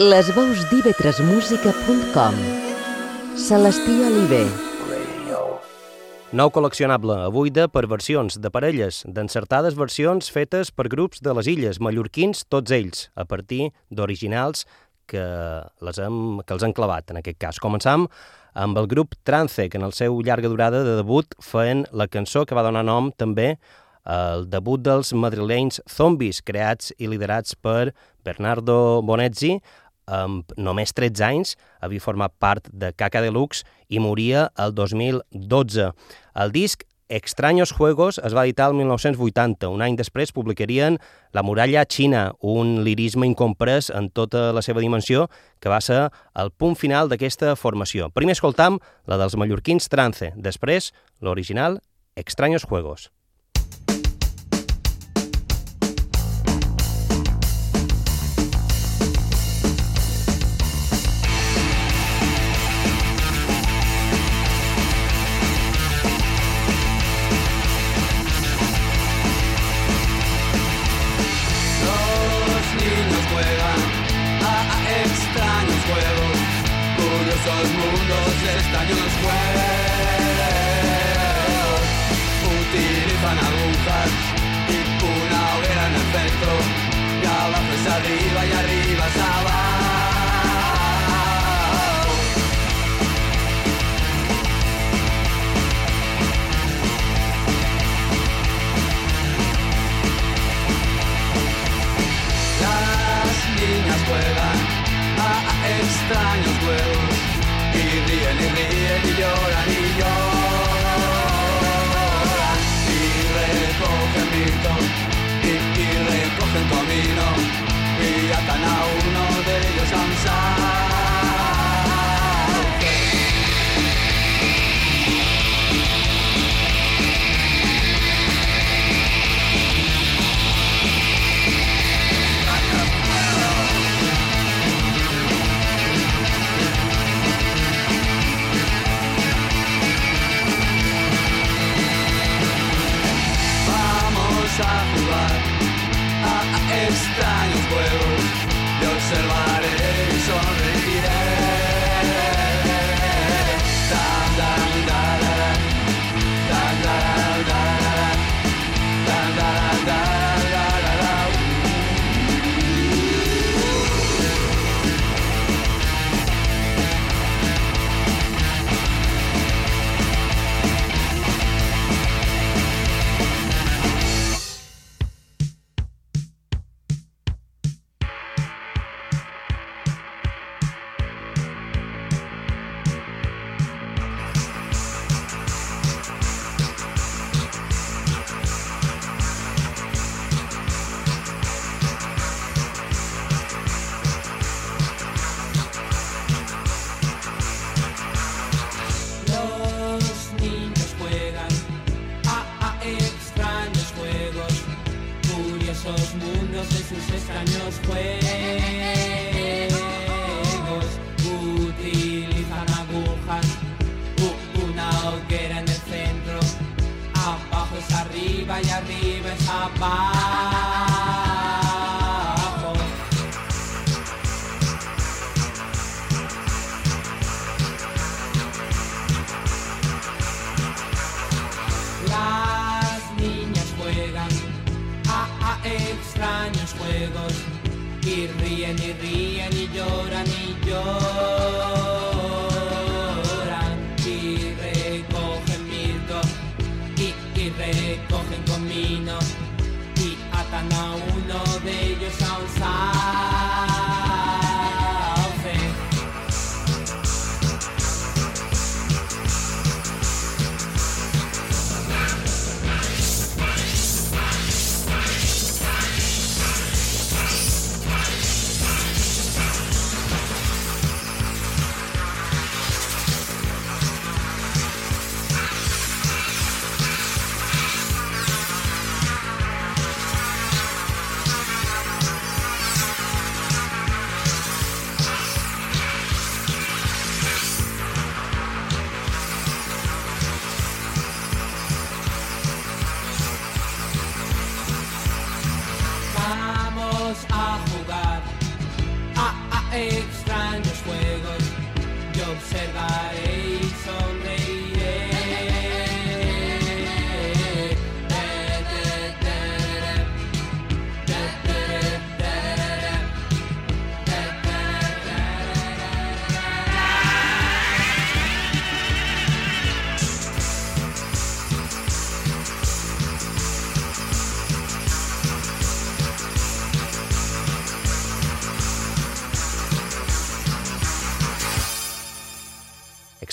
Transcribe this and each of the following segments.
Les veus d'ivetresmusica.com Celestí Oliver Nou col·leccionable, avui de per versions de parelles, d'encertades versions fetes per grups de les illes, mallorquins tots ells, a partir d'originals que, les hem, que els han clavat, en aquest cas. Començam amb el grup Trance, que en el seu llarga durada de debut feien la cançó que va donar nom també el debut dels madrilenys Zombies, creats i liderats per Bernardo Bonezzi, amb només 13 anys, havia format part de Caca Deluxe i moria el 2012. El disc Extraños Juegos es va editar el 1980. Un any després publicarien La muralla xina, un lirisme incomprès en tota la seva dimensió, que va ser el punt final d'aquesta formació. Primer escoltam la dels mallorquins Trance, després l'original Extraños Juegos.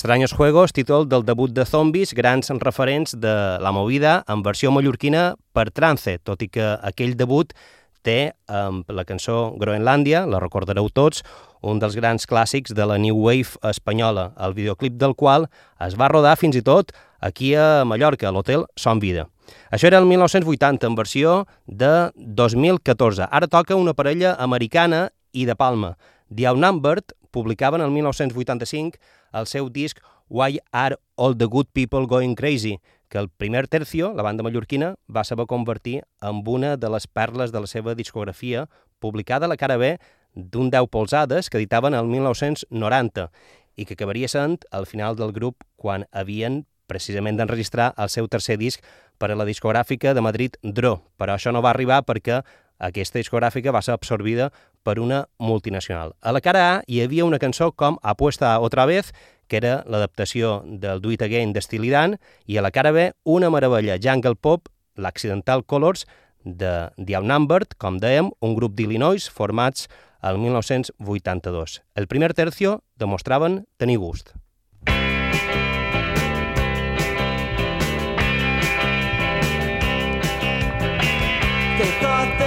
Extraños Juegos, títol del debut de Zombies, grans referents de la movida en versió mallorquina per trance, tot i que aquell debut té amb la cançó Groenlàndia, la recordareu tots, un dels grans clàssics de la New Wave espanyola, el videoclip del qual es va rodar fins i tot aquí a Mallorca, a l'hotel Son Vida. Això era el 1980, en versió de 2014. Ara toca una parella americana i de Palma. The Outnumbered publicaven el 1985 el seu disc Why Are All the Good People Going Crazy, que el primer tercio, la banda mallorquina, va saber convertir en una de les perles de la seva discografia, publicada a la cara B d'un 10 polsades que editaven el 1990 i que acabaria sent al final del grup quan havien precisament d'enregistrar el seu tercer disc per a la discogràfica de Madrid Dro, però això no va arribar perquè aquesta discogràfica va ser absorbida per una multinacional. A la cara A hi havia una cançó com Apuesta otra vez, que era l'adaptació del Do It Again d'Estil Dan, i a la cara B una meravella, Jungle Pop, l'Accidental Colors, de The Outnumbered, com dèiem, un grup d'Illinois formats el 1982. El primer tercio demostraven tenir gust. They thought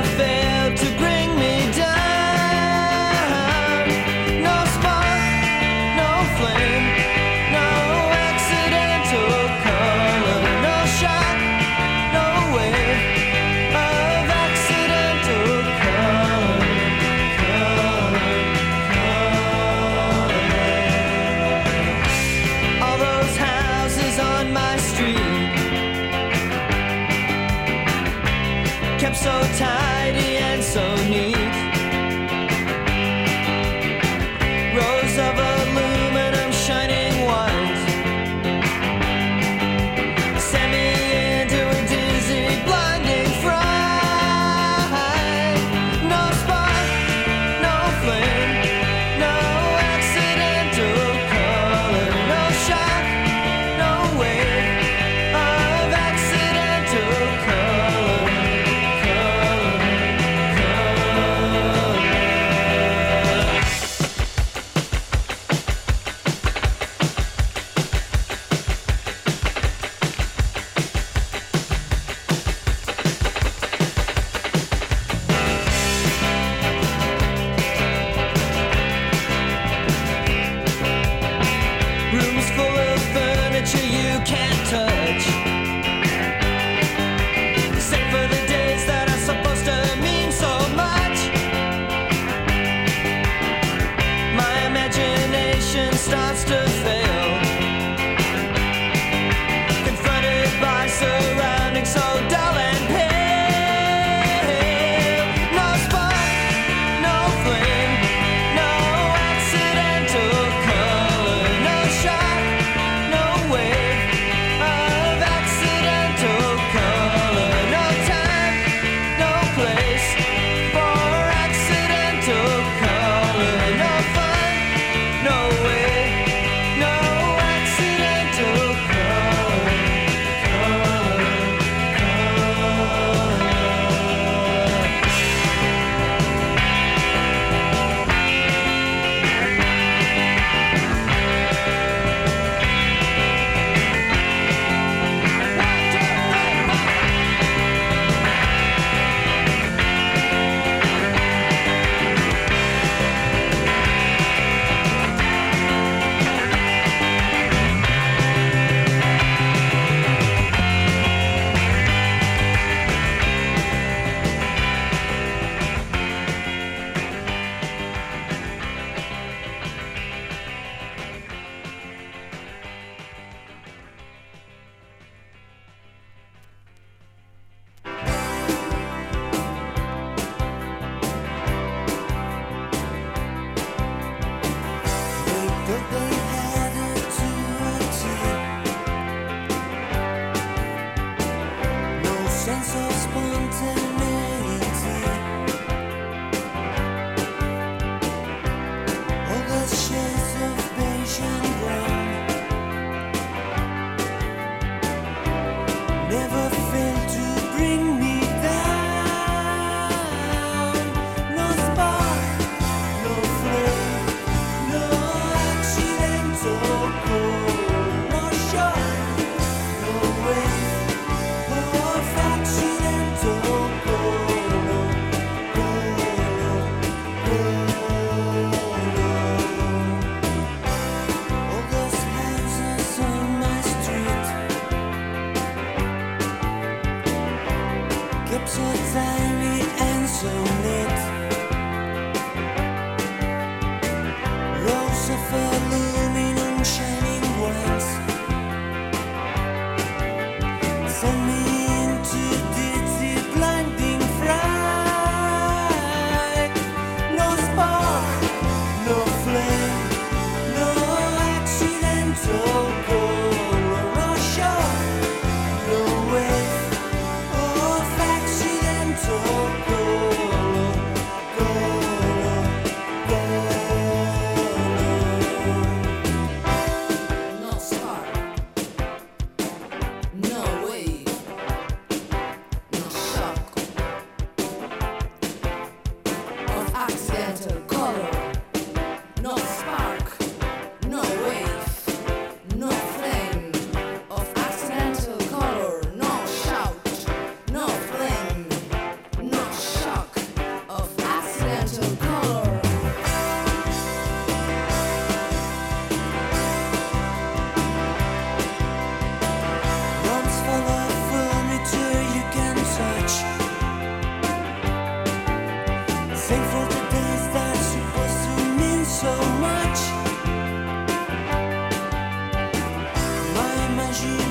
you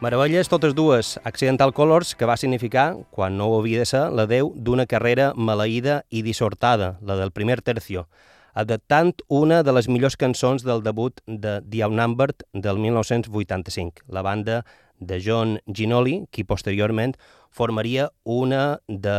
Meravelles totes dues, Accidental Colors, que va significar, quan no ho havia de ser, la deu d'una carrera maleïda i dissortada, la del primer tercio, adaptant una de les millors cançons del debut de The Outnumbered del 1985, la banda de John Ginoli, qui posteriorment formaria una de,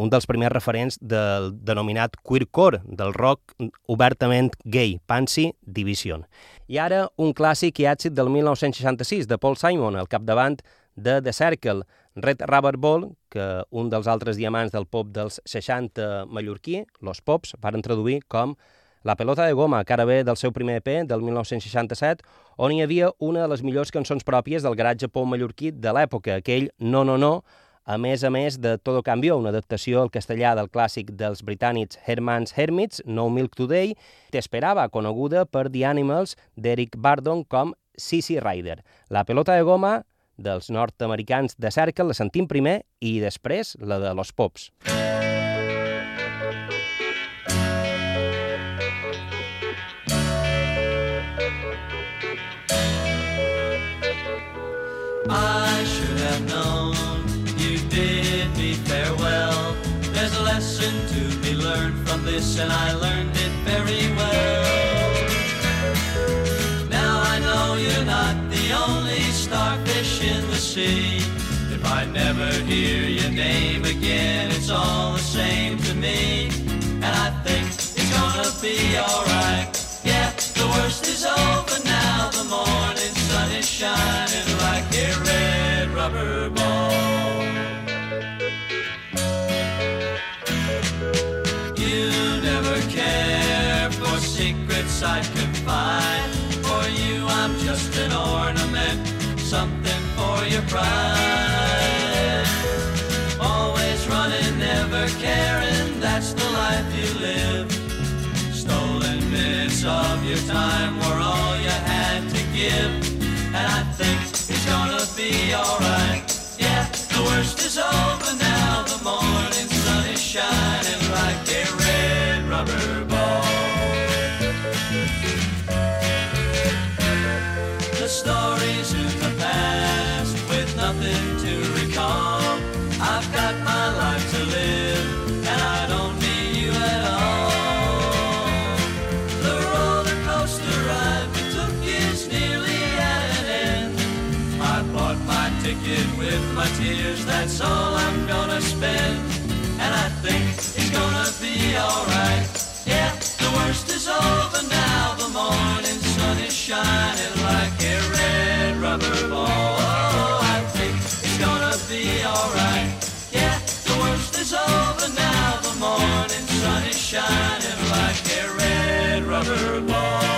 un dels primers referents del denominat queercore, del rock obertament gay, Pansy Division. I ara un clàssic i èxit del 1966 de Paul Simon, al capdavant de The Circle, Red Rubber Ball, que un dels altres diamants del pop dels 60 mallorquí, Los Pops, varen traduir com La pelota de goma, que ara ve del seu primer EP del 1967, on hi havia una de les millors cançons pròpies del garatge pop mallorquí de l'època, aquell No, no, no, a més a més de Todo Cambió, una adaptació al castellà del clàssic dels britànics Herman's Hermits, No Milk Today, t'esperava, coneguda per The Animals d'Eric Bardon com Sissy Rider. La pelota de goma dels nord-americans de Cercle la sentim primer i després la de Los Pops. I lesson to be learned from this, and I learned it very well. Now I know you're not the only starfish in the sea. If I never hear your name again, it's all the same to me. And I think it's gonna be alright. Yeah, the worst is over now. The morning sun is shining like a red rubber ball. pride. Always running, never caring, that's the life you live. Stolen minutes of your time were all you had to give. And I think it's gonna be alright. Yeah, the worst is over now, the morning sun is shining. That's all I'm gonna spend, and I think it's gonna be alright. Yeah, the worst is over now. The morning sun is shining like a red rubber ball. Oh, I think it's gonna be alright. Yeah, the worst is over now. The morning sun is shining like a red rubber ball.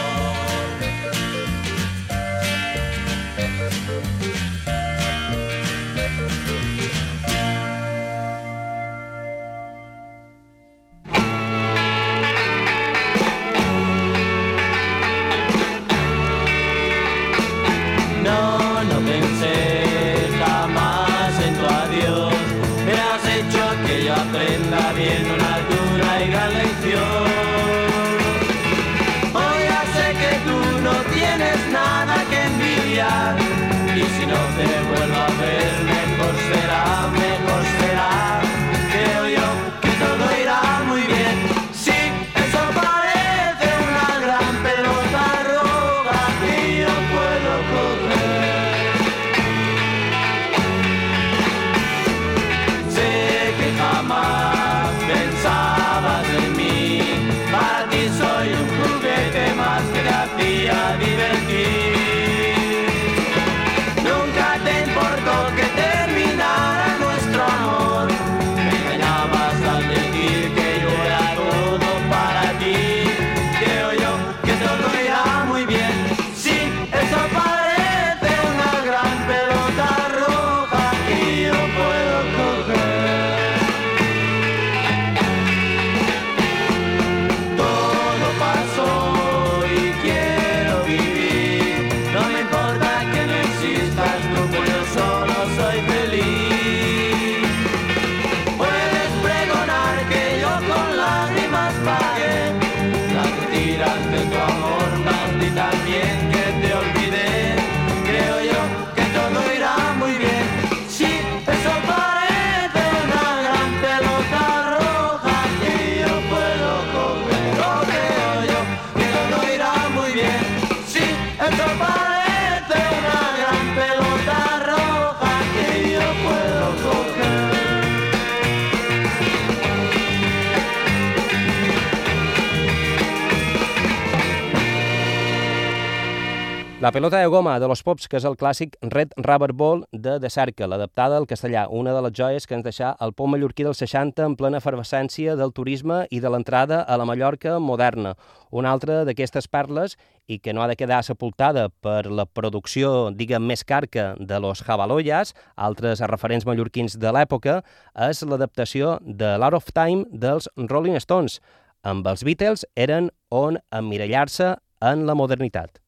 La pelota de goma de los Pops, que és el clàssic Red Rubber Ball de The Circle, adaptada al castellà, una de les joies que ens deixà el pom mallorquí del 60 en plena efervescència del turisme i de l'entrada a la Mallorca moderna. Una altra d'aquestes parles i que no ha de quedar sepultada per la producció, diguem, més carca de los Jabaloyas, altres referents mallorquins de l'època, és l'adaptació de l'Out of Time dels Rolling Stones. Amb els Beatles eren on emmirallar-se en la modernitat.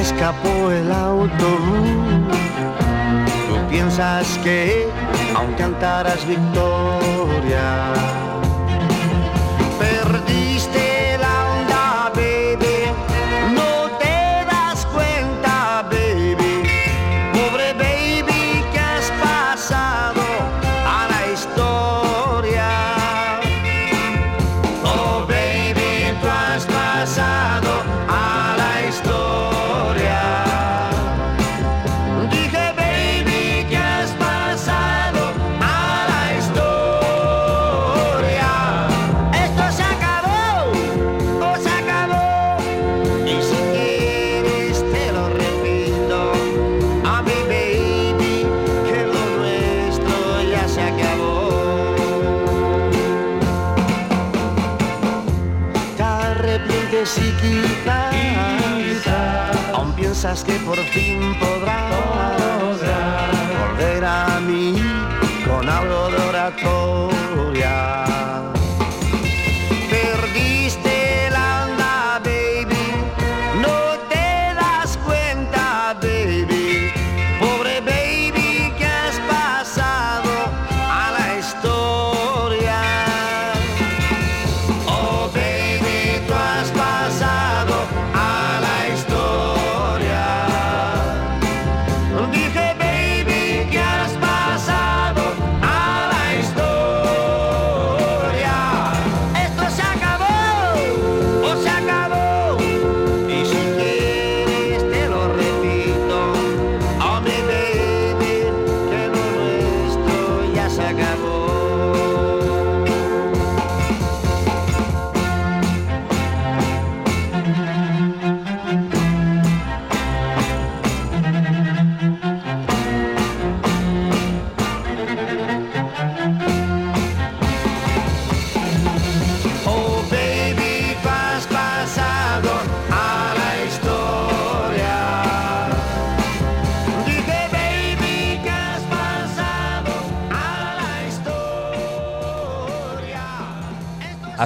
Escapó el autobús. Tú piensas que aún cantarás victoria.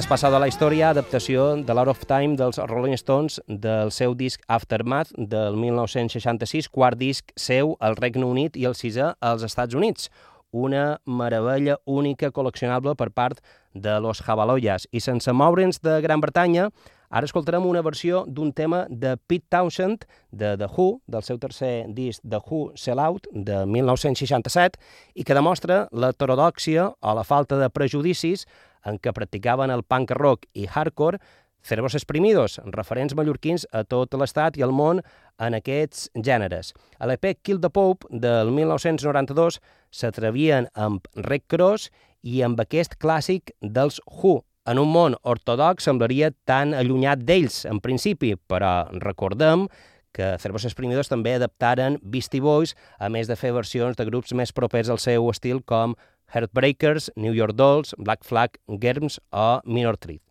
Has passat a la història adaptació de l'Out of Time dels Rolling Stones del seu disc Aftermath del 1966, quart disc seu al Regne Unit i el sisè als Estats Units. Una meravella única col·leccionable per part de Los Jabaloyas. I sense moure'ns de Gran Bretanya, ara escoltarem una versió d'un tema de Pete Townshend, de The Who, del seu tercer disc The Who Sell Out, de 1967, i que demostra l'heterodòxia o la falta de prejudicis en què practicaven el punk rock i hardcore Cerebros Exprimidos, referents mallorquins a tot l'estat i el món en aquests gèneres. A l'EP Kill the Pope del 1992 s'atrevien amb Rick Cross i amb aquest clàssic dels Who. En un món ortodox semblaria tan allunyat d'ells, en principi, però recordem que Cerebros Exprimidos també adaptaren Beastie Boys, a més de fer versions de grups més propers al seu estil com Heartbreakers, New York Dolls, Black Flag, Germs o Minor Threat.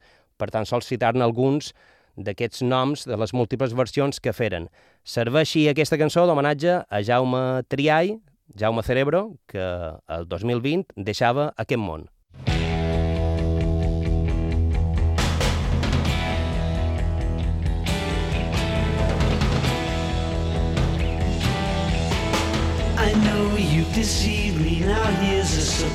Per tant, sols citar-ne alguns d'aquests noms de les múltiples versions que feren. Serveixi aquesta cançó d'homenatge a Jaume Triai, Jaume Cerebro, que el 2020 deixava aquest món. I know you deceived me, now here's a surprise.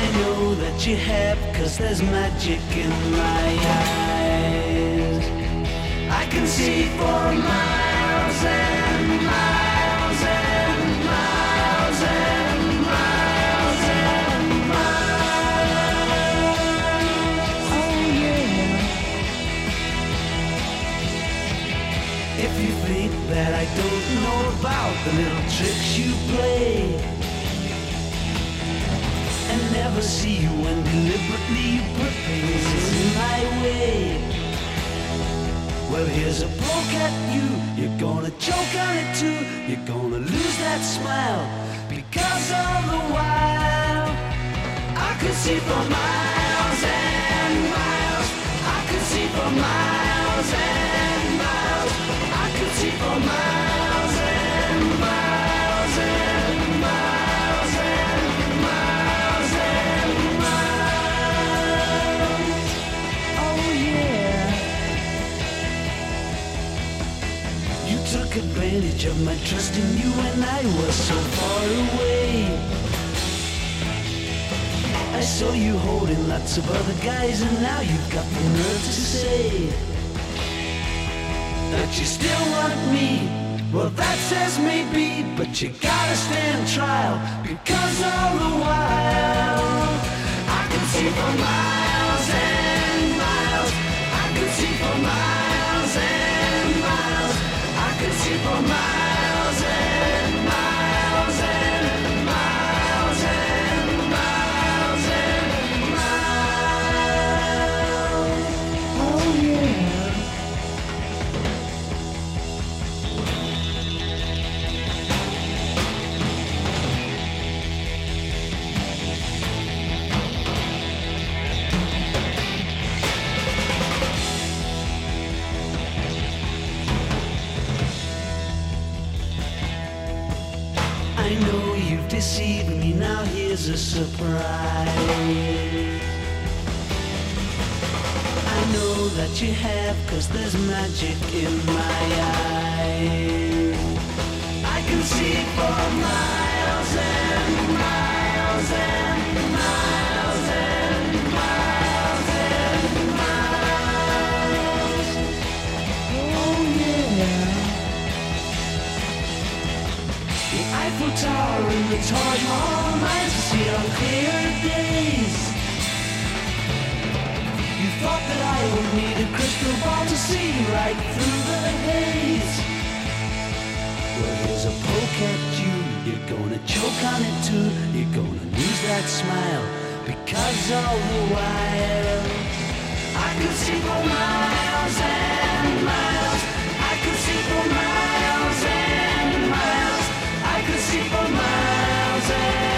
I know that you have, cause there's magic in my eyes. I can see for miles never see you when deliberately you put things in my way. Well here's a poke at you, you're gonna choke on it too. You're gonna lose that smile because of the while. I could see for miles and miles. I could see for miles and advantage of my trust in you when I was so far away. I saw you holding lots of other guys, and now you've got the nerve to say that you still want me. Well, that says maybe, but you gotta stand trial because all the while I can see for miles and miles. I can see for miles and. I I know you've deceived me, now here's a surprise. I know that you have, cause there's magic in my eyes. I can see for miles Eiffel Tower and the Taj Mahal nights I see on clear days. You thought that I would need a crystal ball to see right through the haze. Well, here's a poke at you. You're gonna choke on it too. You're gonna lose that smile because all the while I could see for miles and miles. Miles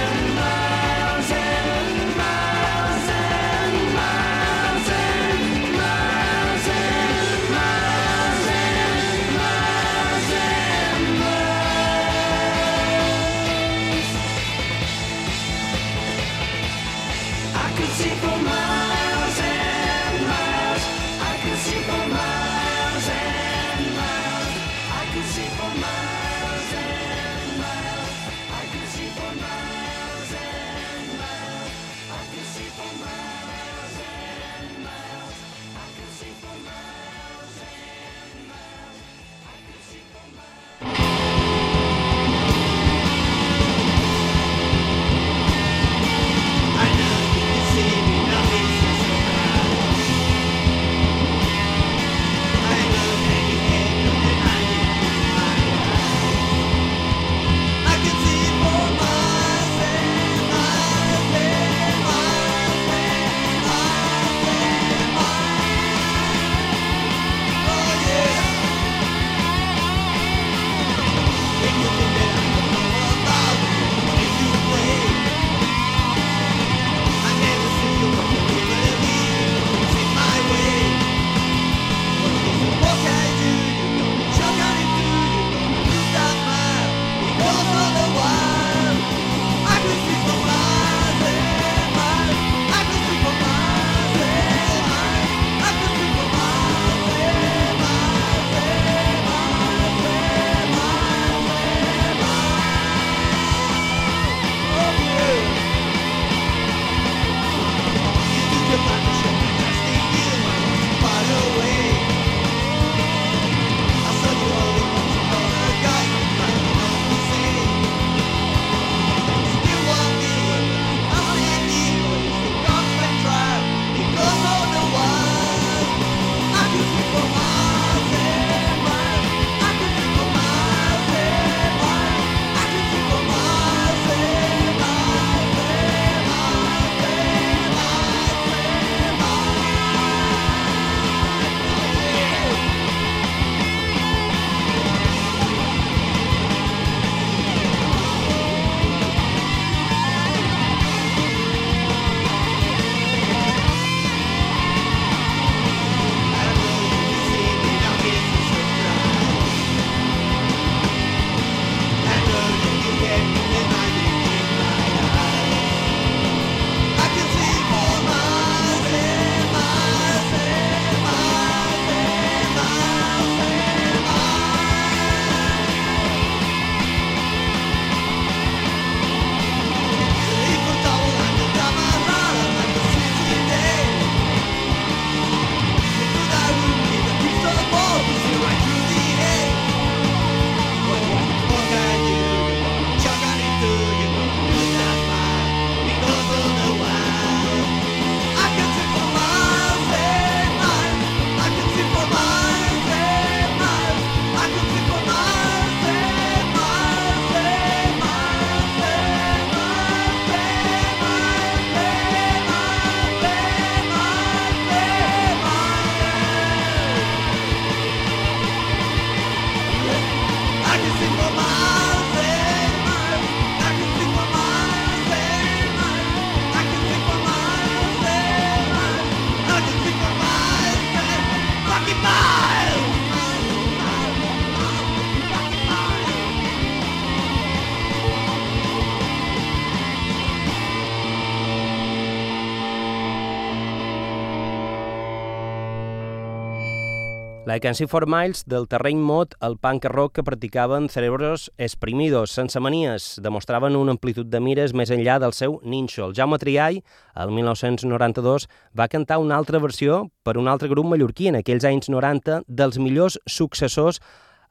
La de Cancy for Miles del terreny mod el punk rock que practicaven cerebros exprimidos, sense manies, demostraven una amplitud de mires més enllà del seu nínxol. Jaume Triai, el 1992, va cantar una altra versió per un altre grup mallorquí en aquells anys 90 dels millors successors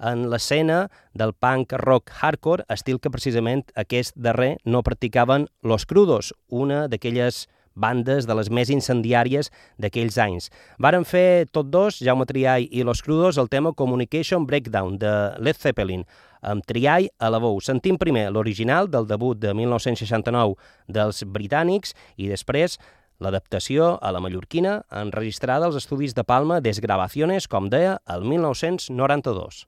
en l'escena del punk rock hardcore, estil que precisament aquest darrer no practicaven Los Crudos, una d'aquelles bandes de les més incendiàries d'aquells anys. Varen fer tot dos, Jaume Triai i Los Crudos, el tema Communication Breakdown de Led Zeppelin, amb Triai a la veu. Sentim primer l'original del debut de 1969 dels britànics i després l'adaptació a la mallorquina enregistrada als estudis de Palma Desgravaciones, com deia, el 1992.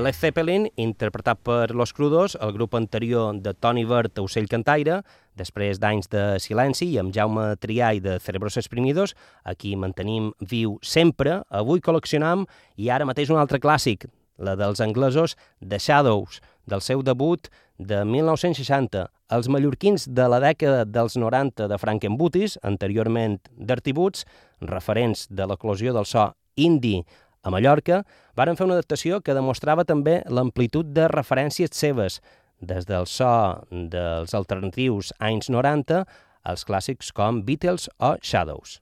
Led Zeppelin, interpretat per Los Crudos, el grup anterior de Tony Bird, Ocell Cantaire, després d'anys de silenci i amb Jaume Triai de Cerebros Exprimidos, aquí mantenim viu sempre, avui col·leccionam i ara mateix un altre clàssic, la dels anglesos The Shadows, del seu debut de 1960. Els mallorquins de la dècada dels 90 de Frankenbutis, anteriorment Dirty Boots, referents de l'eclosió del so indie a Mallorca, varen fer una adaptació que demostrava també l'amplitud de referències seves, des del so dels alternatius anys 90 als clàssics com Beatles o Shadows.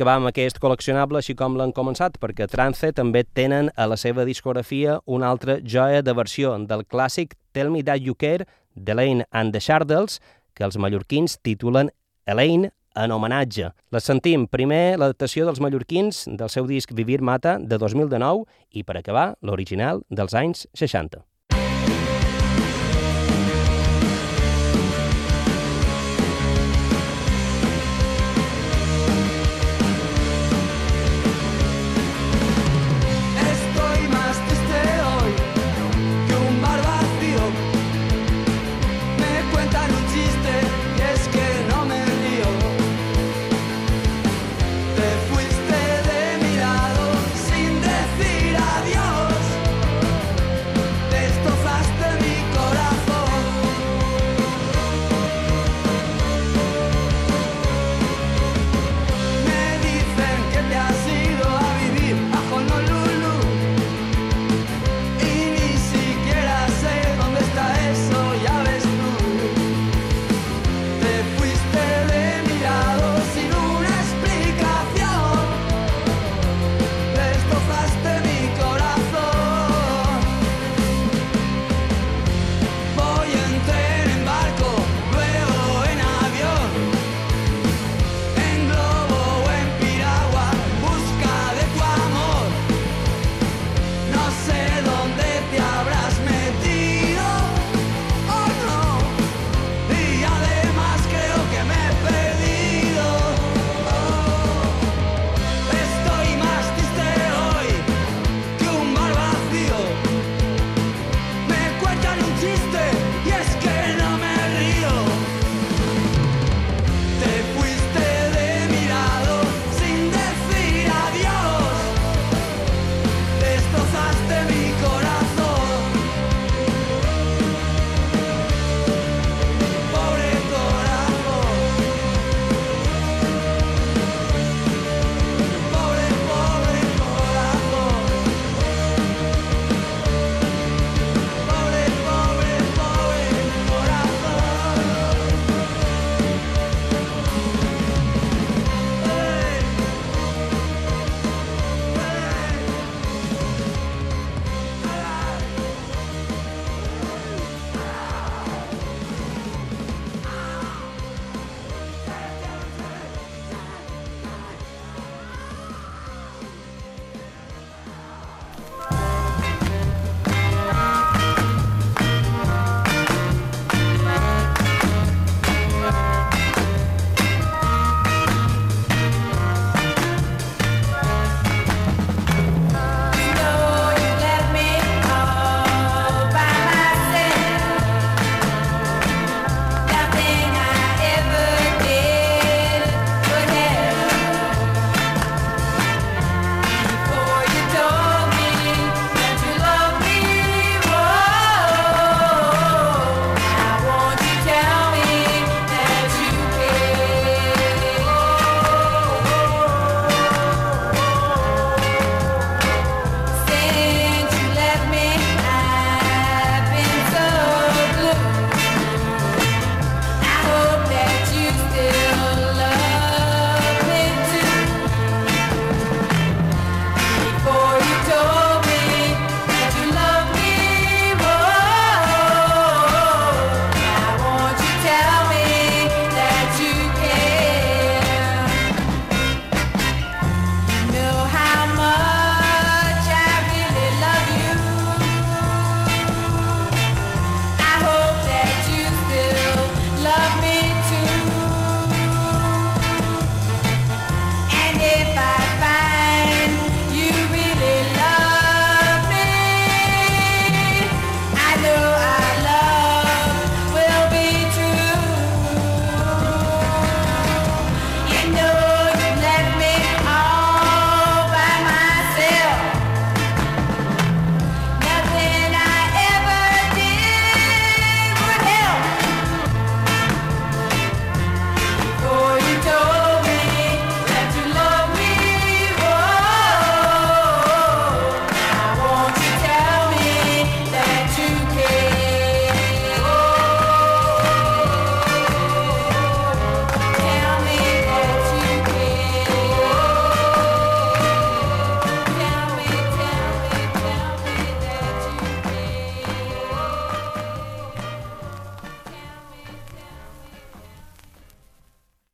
I acabam aquest col·leccionable així com l'han començat, perquè Trance també tenen a la seva discografia una altra joia de versió del clàssic Tell Me That You Care d'Elaine and the Shardles, que els mallorquins titulen Elaine en homenatge. La sentim primer l'adaptació dels mallorquins del seu disc Vivir Mata de 2009 i per acabar l'original dels anys 60.